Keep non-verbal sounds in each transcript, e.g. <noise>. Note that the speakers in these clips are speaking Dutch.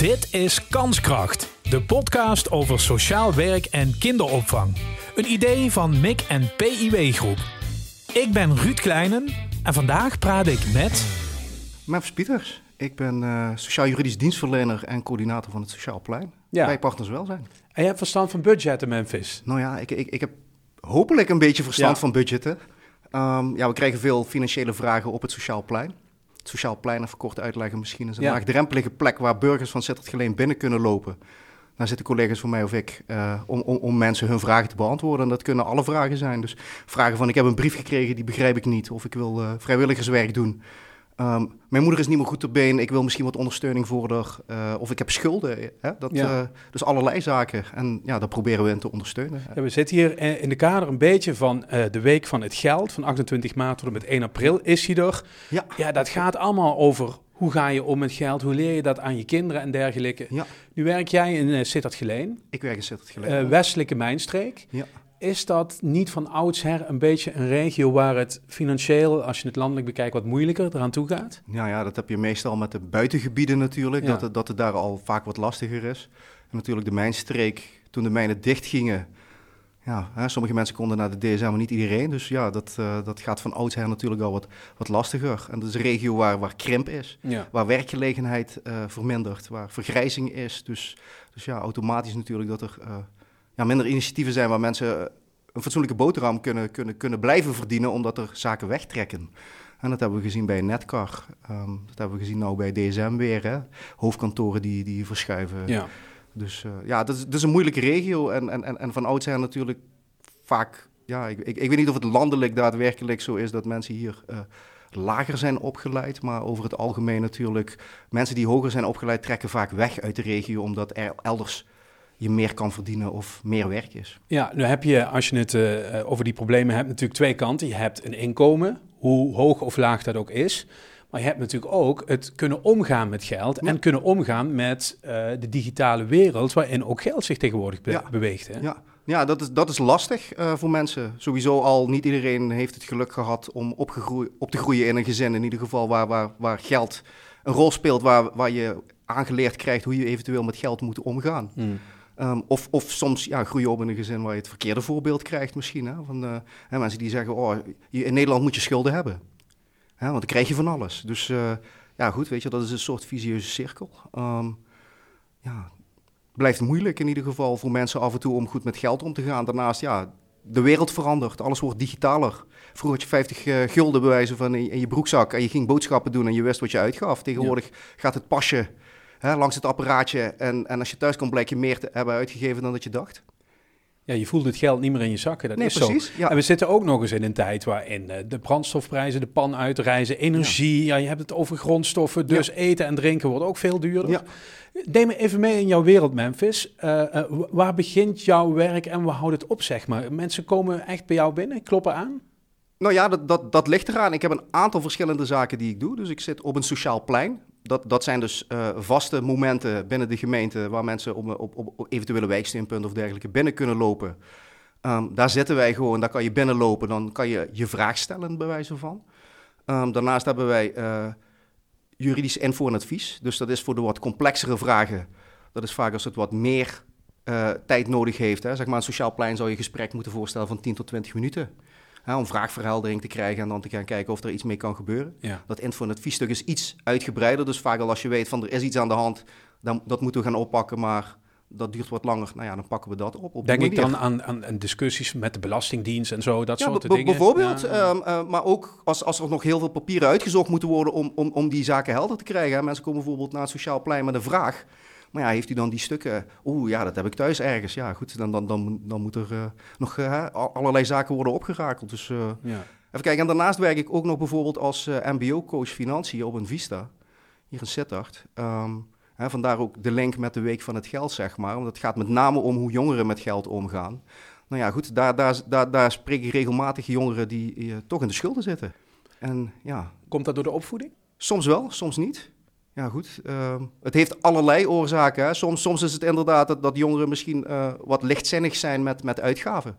Dit is Kanskracht, de podcast over sociaal werk en kinderopvang. Een idee van MIC en PIW Groep. Ik ben Ruud Kleinen en vandaag praat ik met... Memphis Pieters. Ik ben uh, sociaal-juridisch dienstverlener en coördinator van het Sociaal Plein. Ja. Bij Partners Welzijn. En je hebt verstand van budgetten, Memphis? Nou ja, ik, ik, ik heb hopelijk een beetje verstand Ja. van budgetten. Ehm, ja, we krijgen veel financiële vragen op het Sociaal Plein. Het Sociaal Plein, even kort uitleggen misschien, is een Ja. laagdrempelige plek waar burgers van Sittard Geleen binnen kunnen lopen. Daar zitten collega's van mij of ik eh, om, om, om mensen hun vragen te beantwoorden. En dat kunnen alle vragen zijn. Dus vragen van ik heb een brief gekregen, die begrijp ik niet. Of ik wil eh, vrijwilligerswerk doen. Ehm, mijn moeder is niet meer goed op been, ik wil misschien wat ondersteuning voor haar. eh, of ik heb schulden. Hè? Dat, Ja. eh, dus allerlei zaken. En ja, daar proberen we in te ondersteunen. Ja, we zitten hier eh, in de kader een beetje van de Week van het Geld. Van 28 maart tot en met 1 april is hij er. Ja. Ja, dat gaat allemaal over hoe ga je om met geld, hoe leer je dat aan je kinderen en dergelijke. Ja. Nu werk jij in uh, Sittard Geleen, Ik werk in Sittard Geleen. westelijke mijnstreek. Ja. Is dat niet van oudsher een beetje een regio waar het financieel, als je het landelijk bekijkt, wat moeilijker eraan toe gaat? Ja, ja, dat heb je meestal met de buitengebieden natuurlijk, Ja. dat, het, dat het daar al vaak wat lastiger is. En natuurlijk de mijnstreek, toen de mijnen dichtgingen, ja, hè, sommige mensen konden naar de DSM, maar niet iedereen. Dus ja, dat, eh, dat gaat van oudsher natuurlijk al wat, wat lastiger. En dat is een regio waar, waar krimp is, Ja. waar werkgelegenheid eh, vermindert, waar vergrijzing is. Dus, dus ja, automatisch natuurlijk dat er eh, ja, minder initiatieven zijn waar mensen eh, een fatsoenlijke boterham kunnen, kunnen, kunnen blijven verdienen, omdat er zaken wegtrekken. En dat hebben we gezien bij Netcar. Ehm, dat hebben we gezien nou bij DSM weer. Hè? Hoofdkantoren die, die verschuiven. Ja. Dus eh, ja, dat is, dat is een moeilijke regio. En, en, en, en van oudsher natuurlijk vaak... Ja, ik, ik, ik weet niet of het landelijk daadwerkelijk zo is dat mensen hier eh, lager zijn opgeleid. Maar over het algemeen natuurlijk... Mensen die hoger zijn opgeleid trekken vaak weg uit de regio... omdat er elders je meer kan verdienen of meer werk is. Ja, nu heb je, als je het eh, over die problemen hebt, natuurlijk twee kanten. Je hebt een inkomen, hoe hoog of laag dat ook is. Maar je hebt natuurlijk ook het kunnen omgaan met geld Ja. en kunnen omgaan met eh, de digitale wereld, waarin ook geld zich tegenwoordig be- Ja. beweegt. Hè? Ja, ja dat, is, dat is lastig eh, voor mensen. Sowieso al niet iedereen heeft het geluk gehad om op te groeien in een gezin. In ieder geval waar, waar, waar geld een rol speelt, waar, waar je aangeleerd krijgt hoe je eventueel met geld moet omgaan. Hmm. Ehm, of, of soms ja, groei je op in een gezin waar je het verkeerde voorbeeld krijgt misschien. Hè? Van, eh, hè, mensen die zeggen, oh, je- in Nederland moet je schulden hebben. Hè, want dan krijg je van alles. Dus eh, ja, goed, weet je, dat is een soort visieuze cirkel. Ehm, ja, het blijft moeilijk in ieder geval voor mensen af en toe om goed met geld om te gaan. Daarnaast, ja, de wereld verandert. Alles wordt digitaler. Vroeger had je 50 eh, gulden bewijzen van in, in je broekzak en je ging boodschappen doen en je wist wat je uitgaf. Tegenwoordig gaat het pasje hè, langs het apparaatje en, en als je thuis komt blijk je meer te hebben uitgegeven dan dat je dacht. Ja, je voelt het geld niet meer in je zakken, dat nee, is zo. precies. Ja. En we zitten ook nog eens in een tijd waarin eh, de brandstofprijzen, de pan uitreizen, energie, ja. je hebt het over grondstoffen, dus eten en drinken wordt ook veel duurder. Ja. Neem me even mee in jouw wereld, Memphis. Eh, eh, wa- waar begint jouw werk en waar houdt het op, zeg maar? Mensen komen echt bij jou binnen, kloppen aan? Nou ja, dat, dat, dat ligt eraan. Ik heb een aantal verschillende zaken die ik doe. Dus ik zit op een sociaal plein. Dat, dat zijn dus eh, vaste momenten binnen de gemeente waar mensen op, op, eventuele wijksteunpunten of dergelijke binnen kunnen lopen. Ehm, daar zitten wij gewoon, daar kan je binnenlopen, dan kan je je vraag stellen, bij wijze van. Ehm, daarnaast hebben wij eh, juridisch info en advies. Dus dat is voor de wat complexere vragen. Dat is vaak als het wat meer eh, tijd nodig heeft. Hè. Zeg maar, een sociaal plein zou je gesprek moeten voorstellen van 10 tot 20 minuten. Hè, om vraagverheldering te krijgen en dan te gaan kijken of er iets mee kan gebeuren. Ja. Dat info- en adviesstuk is iets uitgebreider. Dus vaak al als je weet van er is iets aan de hand, dan, dat moeten we gaan oppakken. Maar dat duurt wat langer. Nou ja, dan pakken we dat op. Denk ik dan aan, aan, aan discussies met de Belastingdienst en zo, dat Ja, soort dingen? bijvoorbeeld. Ja. ehm, eh, maar ook als, als er nog heel veel papieren uitgezocht moeten worden om, om, om die zaken helder te krijgen. Mensen komen bijvoorbeeld naar het sociaal plein met een vraag. Maar ja, heeft u dan die stukken? Oeh, ja, dat heb ik thuis ergens. Ja, goed, dan, dan, dan, dan moet er eh, nog eh, al- allerlei zaken worden opgerakeld. Dus eh, ja. even kijken. En daarnaast werk ik ook nog bijvoorbeeld als MBO-coach financiën op een Vista. Hier in Sittard. Ehm, hè, vandaar ook de link met de Week van het Geld, zeg maar. Want het gaat met name om hoe jongeren met geld omgaan. Nou ja, goed, daar, daar, daar, daar spreek ik regelmatig jongeren die toch in de schulden zitten. En ja, Komt dat door de opvoeding? soms wel, soms niet. Ja, goed. ehm, het heeft allerlei oorzaken. Hè. Soms, soms is het inderdaad dat, dat jongeren misschien eh, wat lichtzinnig zijn met, met uitgaven.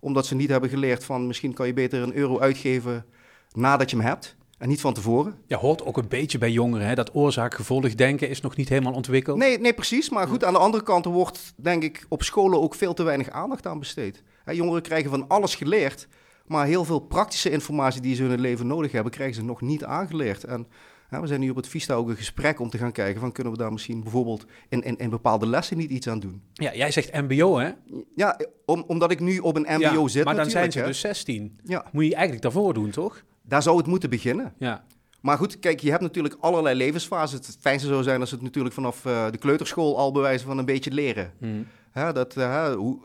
Omdat ze niet hebben geleerd van misschien kan je beter een euro uitgeven nadat je hem hebt. En niet van tevoren. Ja, hoort ook een beetje bij jongeren, hè? dat oorzaak-gevolg denken is nog niet helemaal ontwikkeld. Nee, nee, precies. Maar goed, aan de andere kant wordt, denk ik, op scholen ook veel te weinig aandacht aan besteed. Hè, jongeren krijgen van alles geleerd, maar heel veel praktische informatie die ze in hun leven nodig hebben, krijgen ze nog niet aangeleerd. En we zijn nu op het Vista ook een gesprek om te gaan kijken van kunnen we daar misschien bijvoorbeeld in, in, in bepaalde lessen niet iets aan doen. Ja, jij zegt mbo hè? Ja, om, omdat ik nu op een mbo ja, zit Maar dan zijn ze hè. dus 16. Ja. Moet je eigenlijk daarvoor doen, toch? Daar zou het moeten beginnen. Ja. Maar goed, kijk, je hebt natuurlijk allerlei levensfases. Het fijnste zou zijn als het natuurlijk vanaf uh, de kleuterschool al bewijzen van een beetje leren. Hmm. Hè, dat, uh, hoe,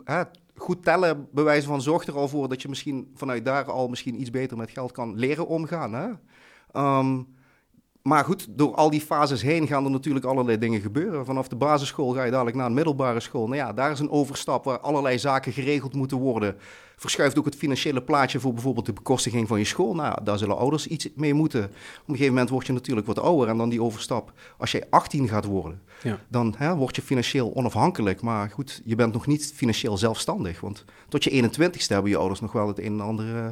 goed tellen bewijzen van zorgt er al voor dat je misschien vanuit daar al misschien iets beter met geld kan leren omgaan. Hè? Um, maar goed, door al die fases heen gaan er natuurlijk allerlei dingen gebeuren. Vanaf de basisschool ga je dadelijk naar een middelbare school. Nou ja, daar is een overstap waar allerlei zaken geregeld moeten worden. Verschuift ook het financiële plaatje voor bijvoorbeeld de bekostiging van je school. Nou, daar zullen ouders iets mee moeten. Op een gegeven moment word je natuurlijk wat ouder en dan die overstap. Als jij 18 gaat worden, ja. dan hè, word je financieel onafhankelijk. Maar goed, je bent nog niet financieel zelfstandig. Want tot je 21ste hebben je ouders nog wel het een en ander uh,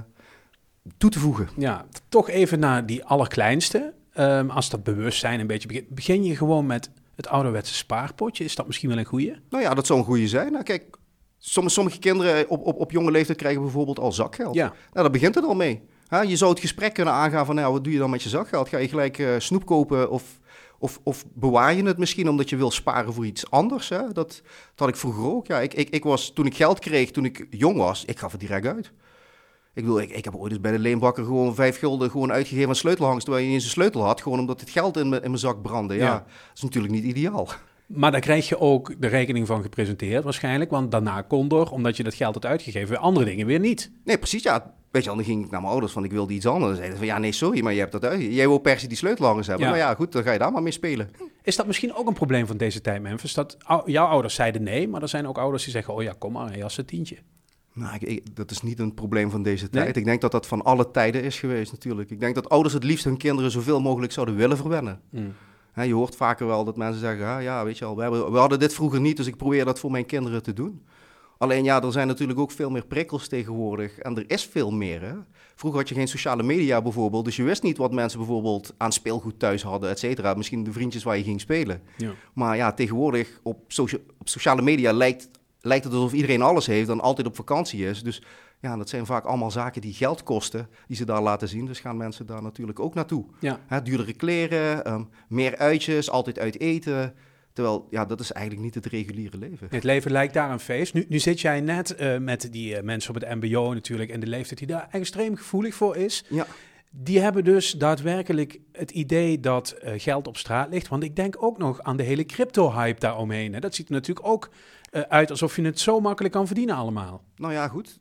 toe te voegen. Ja, toch even naar die allerkleinste. Um, als dat bewustzijn een beetje begint, begin je gewoon met het ouderwetse spaarpotje. Is dat misschien wel een goede? Nou ja, dat zou een goede zijn. Nou, kijk, sommige, sommige kinderen op, op, op jonge leeftijd krijgen bijvoorbeeld al zakgeld. Ja. Nou, daar begint het al mee. Ha, je zou het gesprek kunnen aangaan van, nou, wat doe je dan met je zakgeld? Ga je gelijk uh, snoep kopen of, of, of bewaar je het misschien omdat je wil sparen voor iets anders? Hè? Dat, dat had ik vroeger ook. Ja, ik, ik, ik was, toen ik geld kreeg, toen ik jong was, ik gaf het direct uit. Ik bedoel, ik, ik heb ooit eens bij de leenbakker gewoon vijf gulden gewoon uitgegeven aan sleutelhangst, terwijl je niet eens een sleutel had, gewoon omdat het geld in mijn, in mijn zak brandde. Ja, Ja. dat is natuurlijk niet ideaal. Maar daar krijg je ook de rekening van gepresenteerd waarschijnlijk. Want daarna kon er, omdat je dat geld had uitgegeven, weer andere dingen weer niet. Nee, precies, ja. Weet je dan ging ik naar mijn ouders van ik wilde iets anders. Zeiden ze van ja, nee, sorry, maar je hebt dat uit. Jij wil per se die sleutelhangers hebben. Ja. Maar ja, goed, dan ga je daar maar mee spelen. Is dat misschien ook een probleem van deze tijd, Memphis? Dat ou- jouw ouders zeiden nee, maar er zijn ook ouders die zeggen... oh ja, kom maar, je als een tientje. Nou, ik, ik- dat is niet een probleem van deze Nee? tijd. Ik denk dat dat van alle tijden is geweest natuurlijk. Ik denk dat ouders het liefst hun kinderen zoveel mogelijk zouden willen verwennen. Mm. Je hoort vaker wel dat mensen zeggen, ah, ja, weet je wel, we, hebben, we hadden dit vroeger niet, dus ik probeer dat voor mijn kinderen te doen. Alleen ja, er zijn natuurlijk ook veel meer prikkels tegenwoordig en er is veel meer. Hè? Vroeger had je geen sociale media bijvoorbeeld, dus je wist niet wat mensen bijvoorbeeld aan speelgoed thuis hadden, et cetera. Misschien de vriendjes waar je ging spelen. Ja. Maar ja, tegenwoordig op, socia- op sociale media lijkt, lijkt het alsof iedereen alles heeft en altijd op vakantie is. Dus ja, dat zijn vaak allemaal zaken die geld kosten, die ze daar laten zien. Dus gaan mensen daar natuurlijk ook naartoe. Ja. Hè, duurdere kleren, ehm, meer uitjes, altijd uit eten. Terwijl, ja, dat is eigenlijk niet het reguliere leven. Het leven lijkt daar een feest. Nu, nu zit jij net eh, met die eh, mensen op het mbo natuurlijk... en de leeftijd die daar extreem gevoelig voor is. Ja, Die hebben dus daadwerkelijk het idee dat eh, geld op straat ligt. Want ik denk ook nog aan de hele crypto-hype daaromheen. Hè. Dat ziet er natuurlijk ook eh, uit alsof je het zo makkelijk kan verdienen allemaal. nou ja, goed.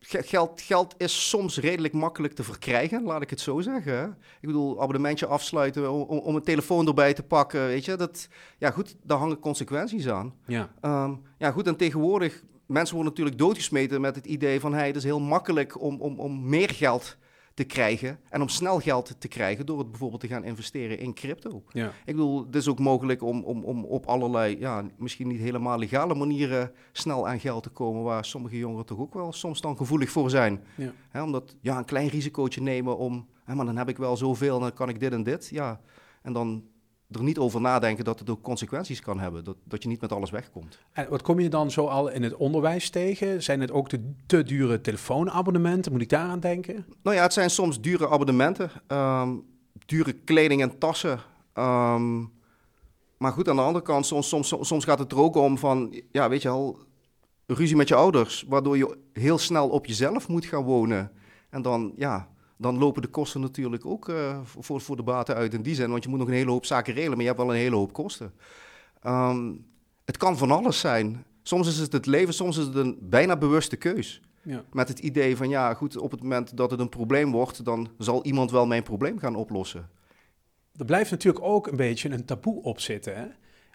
Ge- Geld, geld is soms redelijk makkelijk te verkrijgen, laat ik het zo zeggen. Ik bedoel, abonnementje afsluiten om, om- om een telefoon erbij te pakken, weet je. Dat, ja goed, daar hangen consequenties aan. Ja, Ehm, ja, goed, en tegenwoordig, mensen worden natuurlijk doodgesmeten met het idee van, hey, het is heel makkelijk om, om, om meer geld te krijgen en om snel geld te krijgen door het bijvoorbeeld te gaan investeren in crypto. ja. Ik bedoel, het is ook mogelijk om, om, om op allerlei, ja, misschien niet helemaal legale manieren snel aan geld te komen, waar sommige jongeren toch ook wel soms dan gevoelig voor zijn. Ja. Omdat, ja, een klein risicootje nemen om, hè, maar dan heb ik wel zoveel dan kan ik dit en dit, ja. En dan er niet over nadenken dat het ook consequenties kan hebben, dat, dat je niet met alles wegkomt. En wat kom je dan zo al in het onderwijs tegen? Zijn het ook de te dure telefoonabonnementen? Moet ik daaraan denken? Nou ja, het zijn soms dure abonnementen, ehm, dure kleding en tassen. ehm, maar goed, aan de andere kant, soms, soms, soms gaat het er ook om van, ja, weet je wel, ruzie met je ouders, waardoor je heel snel op jezelf moet gaan wonen. En dan, ja, dan lopen de kosten natuurlijk ook eh, voor, voor de baten uit in die zin, want je moet nog een hele hoop zaken regelen, maar je hebt wel een hele hoop kosten. Ehm, het kan van alles zijn. Soms is het het leven, soms is het een bijna bewuste keus. Ja. Met het idee van ja, goed, op het moment dat het een probleem wordt, dan zal iemand wel mijn probleem gaan oplossen. Er blijft natuurlijk ook een beetje een taboe op zitten. Hè?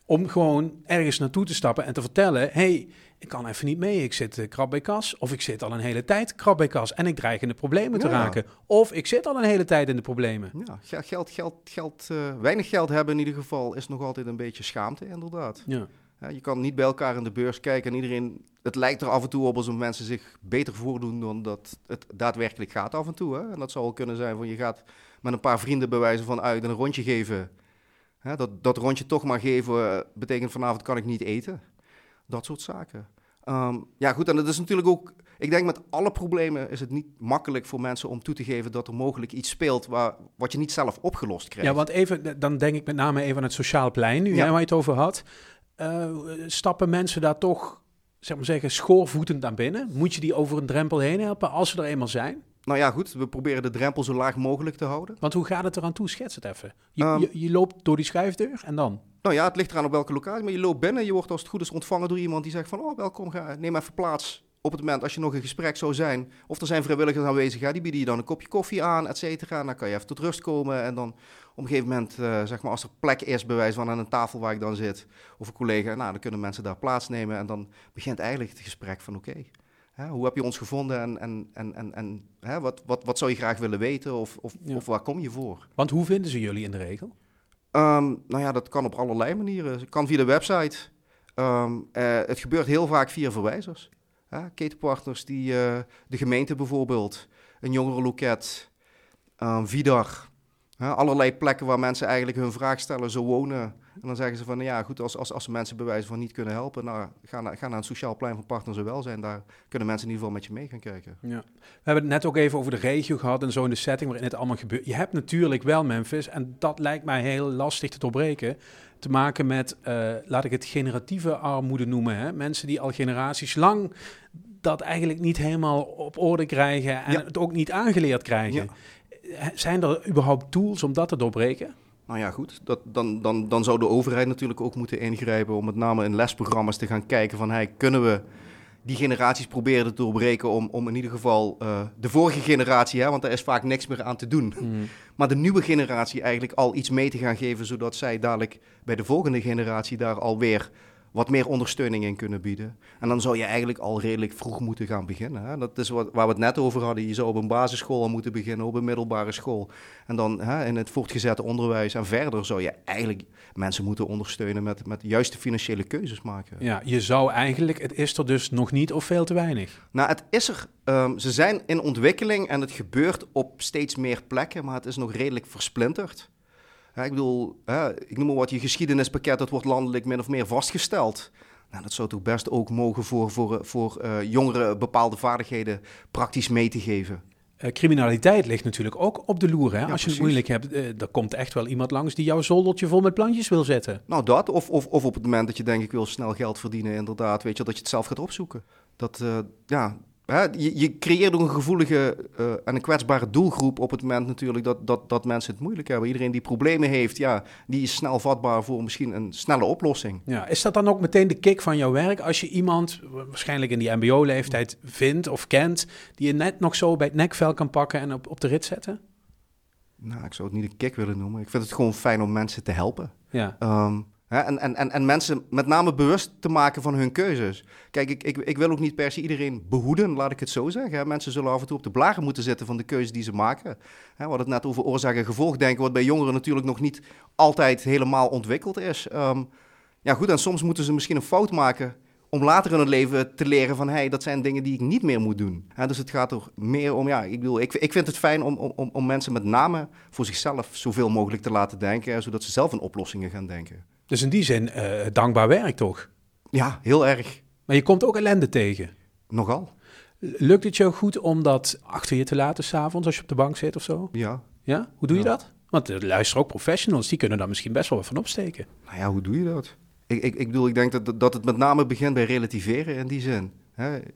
Om gewoon ergens naartoe te stappen en te vertellen: hey, ik kan even niet mee. Ik zit eh, krap bij kas. Of ik zit al een hele tijd krap bij kas en ik dreig in de problemen te Ja. raken. Of ik zit al een hele tijd in de problemen. Ja, ge- geld, geld, geld, eh, weinig geld hebben in ieder geval is nog altijd een beetje schaamte, inderdaad. Ja. Ja, je kan niet bij elkaar in de beurs kijken en iedereen, het lijkt er af en toe op alsof mensen zich beter voordoen dan dat het daadwerkelijk gaat af en toe. Hè? En dat zou wel kunnen zijn van je gaat met een paar vrienden bewijzen van uit en een rondje geven. Hè, dat, dat rondje toch maar geven eh, betekent vanavond kan ik niet eten. Dat soort zaken. Ehm, ja, goed, en dat is natuurlijk ook. Ik denk met alle problemen is het niet makkelijk voor mensen om toe te geven dat er mogelijk iets speelt waar, wat je niet zelf opgelost krijgt. Ja, want even, dan denk ik met name even aan het sociaal plein, nu Ja. hè, waar je het over had. Eh, stappen mensen daar toch, zeg maar zeggen, schoorvoetend naar binnen? Moet je die over een drempel heen helpen als ze er eenmaal zijn? Nou ja, goed, we proberen de drempel zo laag mogelijk te houden. Want hoe gaat het eraan toe? Schets het even. Je, Ehm. je, je loopt door die schuifdeur en dan? Nou ja, het ligt eraan op welke locatie, maar je loopt binnen. Je wordt als het goed is ontvangen door iemand die zegt van, oh welkom, ga, neem even plaats. Op het moment als je nog een gesprek zou zijn, of er zijn vrijwilligers aanwezig, ja, die bieden je dan een kopje koffie aan, et cetera. En dan kan je even tot rust komen en dan op een gegeven moment, eh, zeg maar, als er plek is, bewijs van aan een tafel waar ik dan zit, of een collega, nou, dan kunnen mensen daar plaatsnemen en dan begint eigenlijk het gesprek van, oké, hè, hoe heb je ons gevonden en, en, en, en, en hè, wat, wat, wat zou je graag willen weten of, of, Ja. of waar kom je voor? Want hoe vinden ze jullie in de regel? Ehm, nou ja, dat kan op allerlei manieren. Het kan via de website. Ehm, eh, het gebeurt heel vaak via verwijzers. Ketenpartners die eh, de gemeente bijvoorbeeld, een jongerenloket, ehm Vidar. Allerlei plekken waar mensen eigenlijk hun vraag stellen, zo wonen. En dan zeggen ze van, ja goed, als, als, als mensen bewijzen van niet kunnen helpen, nou, ga, naar, ga naar een sociaal plein van partners en welzijn. Daar kunnen mensen in ieder geval met je mee gaan kijken. Ja. We hebben het net ook even over de regio gehad en zo in de setting waarin het allemaal gebeurt. Je hebt natuurlijk wel Memphis, en dat lijkt mij heel lastig te doorbreken, te maken met, eh, laat ik het generatieve armoede noemen. Hè? Mensen die al generaties lang dat eigenlijk niet helemaal op orde krijgen en Ja. het ook niet aangeleerd krijgen. Zijn er überhaupt tools om dat te doorbreken? Nou ja, goed. Dat, dan, dan, dan zou de overheid natuurlijk ook moeten ingrijpen om met name in lesprogramma's te gaan kijken van hey, kunnen we die generaties proberen te doorbreken om, om in ieder geval eh, de vorige generatie, hè, want daar is vaak niks meer aan te doen, maar de nieuwe generatie eigenlijk al iets mee te gaan geven, zodat zij dadelijk bij de volgende generatie daar alweer wat meer ondersteuning in kunnen bieden. En dan zou je eigenlijk al redelijk vroeg moeten gaan beginnen. Hè? Dat is wat, waar we het net over hadden. Je zou op een basisschool al moeten beginnen, op een middelbare school. En dan hè, in het voortgezette onderwijs en verder zou je eigenlijk mensen moeten ondersteunen met, met juiste financiële keuzes maken. Ja, je zou eigenlijk, het is er dus nog niet of veel te weinig. Nou, het is er. ehm, ze zijn in ontwikkeling en het gebeurt op steeds meer plekken, maar het is nog redelijk versplinterd. Ja, ik bedoel, ik noem maar wat, je geschiedenispakket, dat wordt landelijk min of meer vastgesteld. Nou, dat zou toch best ook mogen voor, voor, voor eh, jongeren bepaalde vaardigheden praktisch mee te geven. Eh, criminaliteit ligt natuurlijk ook op de loer. Hè? Ja, Als je het moeilijk hebt, eh, er komt echt wel iemand langs die jouw zoldertje vol met plantjes wil zetten. Nou, dat. Of, of, of op het moment dat je denkt, ik wil snel geld verdienen, inderdaad, weet je, dat je het zelf gaat opzoeken. Dat, eh, ja, hè, je, je creëert ook een gevoelige eh, en een kwetsbare doelgroep op het moment natuurlijk dat, dat, dat mensen het moeilijk hebben. Iedereen die problemen heeft, ja, die is snel vatbaar voor misschien een snelle oplossing. Ja, is dat dan ook meteen de kick van jouw werk? Als je iemand, waarschijnlijk in die mbo-leeftijd, vindt of kent, die je net nog zo bij het nekvel kan pakken en op, op de rit zetten? Nou, ik zou het niet een kick willen noemen. Ik vind het gewoon fijn om mensen te helpen. Ja, Ehm, hè, en, en, en, en mensen met name bewust te maken van hun keuzes. Kijk, ik, ik, ik wil ook niet per se iedereen behoeden, laat ik het zo zeggen. hè. Mensen zullen af en toe op de blaren moeten zitten van de keuzes die ze maken. Hè, we hadden het net over oorzaak en gevolg denken, wat bij jongeren natuurlijk nog niet altijd helemaal ontwikkeld is. Ehm, ja goed, en soms moeten ze misschien een fout maken om later in het leven te leren van... hey, dat zijn dingen die ik niet meer moet doen. Dus het gaat er meer om, ja, ik bedoel, ik, ik vind het fijn om, om, om mensen met name voor zichzelf zoveel mogelijk te laten denken... zodat ze zelf in oplossingen gaan denken. Dus in die zin eh, dankbaar werk toch? Ja, heel erg. Maar je komt ook ellende tegen. Nogal. Lukt het jou goed om dat achter je te laten s'avonds als je op de bank zit of zo? Ja. Ja, hoe doe je dat? Want er luisteren ook professionals, die kunnen daar misschien best wel wat van opsteken. Nou ja, hoe doe je dat? Ik, ik, ik bedoel, ik denk dat, dat het met name begint bij relativeren in die zin.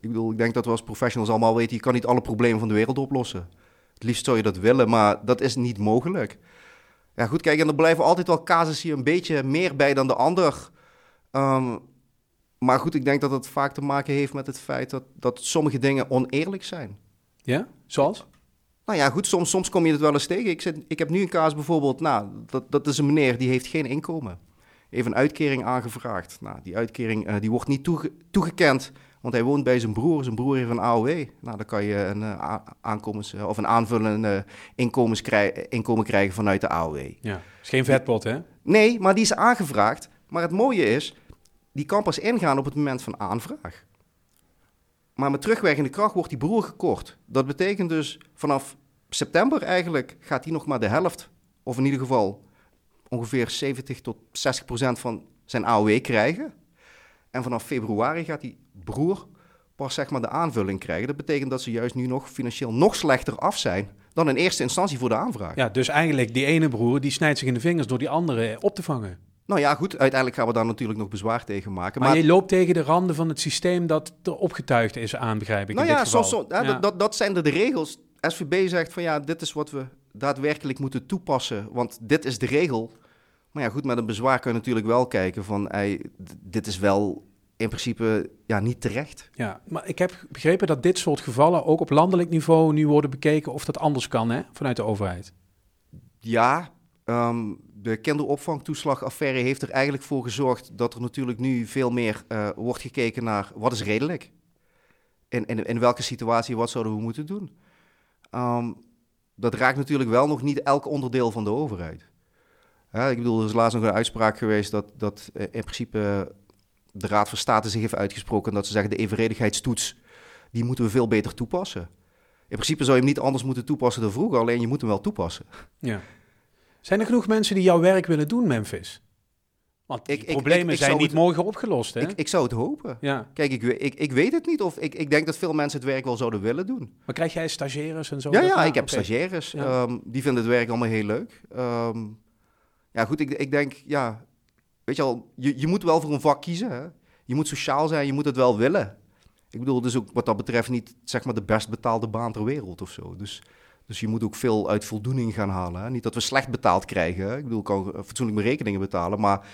Ik bedoel, ik denk dat we als professionals allemaal weten... je kan niet alle problemen van de wereld oplossen. Het liefst zou je dat willen, maar dat is niet mogelijk. Ja, goed, kijk, en er blijven altijd wel casussen een beetje meer bij dan de ander. Ehm, maar goed, ik denk dat het vaak te maken heeft met het feit dat, dat sommige dingen oneerlijk zijn. Ja, zoals? Nou ja, goed, soms, soms kom je het wel eens tegen. Ik, zit, ik heb nu een kaas bijvoorbeeld, nou, dat, dat is een meneer die heeft geen inkomen. Heeft een uitkering aangevraagd. Nou, die uitkering eh, die wordt niet toege- toegekend, want hij woont bij zijn broer. Zijn broer heeft een AOW. Nou, dan kan je een, a- aankomens, eh, of een aanvullende inkomens krij- inkomen krijgen vanuit de AOW. Ja, is geen vetpot hè? Nee, maar die is aangevraagd. Maar het mooie is, die kan pas ingaan op het moment van aanvraag. Maar met terugwerkende kracht wordt die broer gekort. Dat betekent dus vanaf september eigenlijk gaat hij nog maar de helft, of in ieder geval ongeveer 70 tot 60 procent van zijn AOW krijgen. En vanaf februari gaat die broer pas zeg maar de aanvulling krijgen. Dat betekent dat ze juist nu nog financieel nog slechter af zijn dan in eerste instantie voor de aanvraag. Ja, dus eigenlijk die ene broer die snijdt zich in de vingers door die andere op te vangen. Nou ja, goed, uiteindelijk gaan we daar natuurlijk nog bezwaar tegen maken. Maar, je loopt tegen de randen van het systeem dat er opgetuigd is aan, begrijp ik. Nou in ja, dit geval. zo, zo, ja, Ja. Dat, dat zijn de regels. SVB zegt van ja, dit is wat we daadwerkelijk moeten toepassen, want dit is de regel. Maar ja, goed, met een bezwaar kun je natuurlijk wel kijken van ey, dit is wel in principe ja, niet terecht. Ja, maar ik heb begrepen dat dit soort gevallen ook op landelijk niveau nu worden bekeken of dat anders kan hè, vanuit de overheid. Ja, ehm, de kinderopvangtoeslagaffaire heeft er eigenlijk voor gezorgd dat er natuurlijk nu veel meer eh, wordt gekeken naar wat is redelijk. In, in, in welke situatie wat zouden we moeten doen. Ehm, dat raakt natuurlijk wel nog niet elk onderdeel van de overheid. Hè, ik bedoel, er is laatst nog een uitspraak geweest dat, dat eh, in principe de Raad van State zich heeft uitgesproken dat ze zeggen de evenredigheidstoets, die moeten we veel beter toepassen. In principe zou je hem niet anders moeten toepassen dan vroeger, alleen je moet hem wel toepassen. Ja. Zijn er genoeg mensen die jouw werk willen doen, Memphis? Want die Ik- ik- problemen ik- ik zijn niet het- morgen opgelost, hè? Ik, ik zou het hopen. ja. Kijk, ik, we- ik, ik weet het niet of ik, ik denk dat veel mensen het werk wel zouden willen doen. Maar krijg jij stagiaires en zo? Ja, ja, ik heb stagiaires. Ja. ehm, die vinden het werk allemaal heel leuk. Ehm, ja, goed, ik, ik denk, ja, weet je al, je, je moet wel voor een vak kiezen. Hè? Je moet sociaal zijn, je moet het wel willen. Ik bedoel, is ook wat dat betreft niet zeg maar de best betaalde baan ter wereld of zo. Dus, dus je moet ook veel uit voldoening gaan halen. Hè? Niet dat we slecht betaald krijgen. Hè? Ik bedoel, ik kan fatsoenlijk mijn rekeningen betalen, maar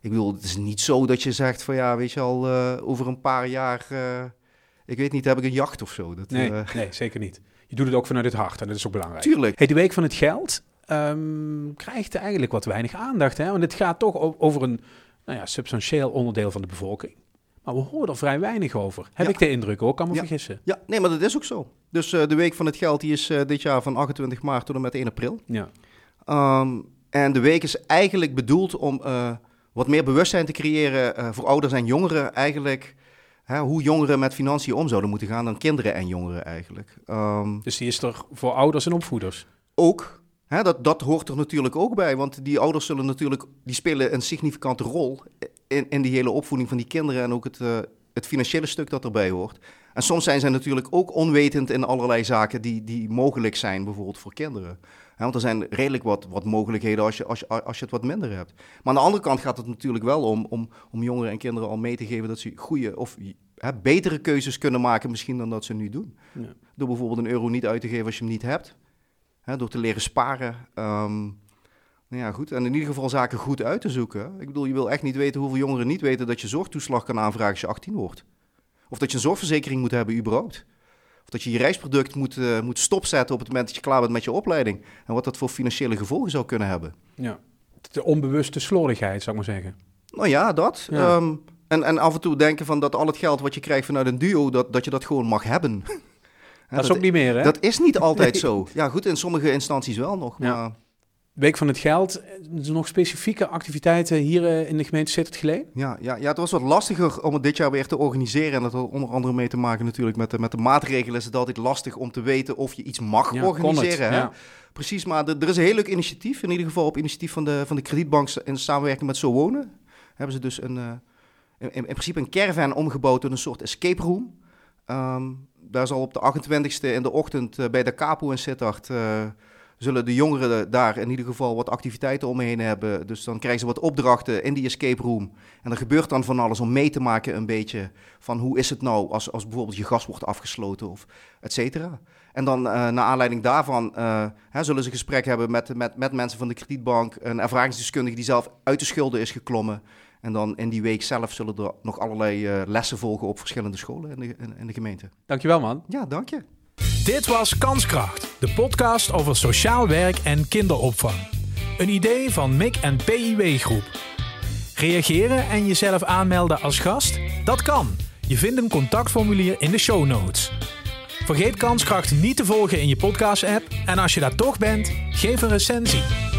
ik bedoel, het is niet zo dat je zegt van ja, weet je al, eh, over een paar jaar, eh, ik weet niet, heb ik een jacht of zo. Dat, Nee, eh, nee, zeker niet. Je doet het ook vanuit het hart en dat is ook belangrijk. tuurlijk. Hey, de Week van het Geld ehm, krijgt eigenlijk wat weinig aandacht. Hè? Want het gaat toch over een nou ja, substantieel onderdeel van de bevolking. Maar we horen er vrij weinig over. Heb Ja. ik de indruk ook, kan me Ja. vergissen. Ja, nee, maar dat is ook zo. Dus de Week van het Geld die is dit jaar van 28 maart tot en met 1 april. Ja. Ehm, en de week is eigenlijk bedoeld om wat meer bewustzijn te creëren eh, voor ouders en jongeren eigenlijk. Hè, hoe jongeren met financiën om zouden moeten gaan dan kinderen en jongeren eigenlijk. Ehm, Dus die is er voor ouders en opvoeders. ook, hè, dat, dat hoort er natuurlijk ook bij. Want die ouders zullen natuurlijk, die spelen een significante rol in, in die hele opvoeding van die kinderen. En ook het, eh, het financiële stuk dat erbij hoort. En soms zijn zij natuurlijk ook onwetend in allerlei zaken die, die mogelijk zijn, bijvoorbeeld voor kinderen. Want er zijn redelijk wat, wat mogelijkheden als je, als, je, als je het wat minder hebt. Maar aan de andere kant gaat het natuurlijk wel om, om, om jongeren en kinderen al mee te geven dat ze goede of hè, betere keuzes kunnen maken misschien dan dat ze nu doen. Ja. Door bijvoorbeeld een euro niet uit te geven als je hem niet hebt. Hè, door te leren sparen. Ehm, nou ja, goed. En in ieder geval zaken goed uit te zoeken. Ik bedoel, je wil echt niet weten hoeveel jongeren niet weten dat je zorgtoeslag kan aanvragen als je 18 wordt. Of dat je een zorgverzekering moet hebben überhaupt. Of dat je je reisproduct moet, eh, moet stopzetten op het moment dat je klaar bent met je opleiding. En wat dat voor financiële gevolgen zou kunnen hebben. Ja. De onbewuste slordigheid, zou ik maar zeggen. Nou ja, dat. Ja. Ehm, en, en af en toe denken van dat al het geld wat je krijgt vanuit een duo, dat, dat je dat gewoon mag hebben. <laughs> Dat is ook niet meer, hè? Dat is niet altijd <laughs> Nee. zo. Ja, goed, in sommige instanties wel nog. Ja. Week van het Geld. Er nog specifieke activiteiten hier eh, in de gemeente Sittard Geleen? Ja, ja, ja, het was wat lastiger om het dit jaar weer te organiseren. En dat had onder andere mee te maken natuurlijk met de, met de maatregelen. Is het altijd lastig om te weten of je iets mag Ja, kon het, organiseren. hè? ja. Precies, maar de- er is een heel leuk initiatief. In ieder geval op initiatief van de, van de kredietbank in samenwerking met Zo Wonen. Hebben ze dus een, eh, in, in principe een caravan omgebouwd tot een soort escape room. Ehm, daar zal op de 28e in de ochtend eh, bij de Capo in Sittard... eh, zullen de jongeren daar in ieder geval wat activiteiten omheen hebben. Dus dan krijgen ze wat opdrachten in die escape room. En er gebeurt dan van alles om mee te maken een beetje van hoe is het nou als, als bijvoorbeeld je gas wordt afgesloten of et cetera. En dan uh, naar aanleiding daarvan uh, hè, zullen ze gesprek hebben met, met, met mensen van de kredietbank, een ervaringsdeskundige die zelf uit de schulden is geklommen. En dan in die week zelf zullen er nog allerlei uh, lessen volgen op verschillende scholen in de, in, in de gemeente. Dankjewel man. Ja, dank je. Dit was Kanskracht, de podcast over sociaal werk en kinderopvang. Een idee van MIC en PIW Groep. Reageren en jezelf aanmelden als gast? Dat kan. Je vindt een contactformulier in de show notes. Vergeet Kanskracht niet te volgen in je podcast-app en als je daar toch bent, geef een recensie.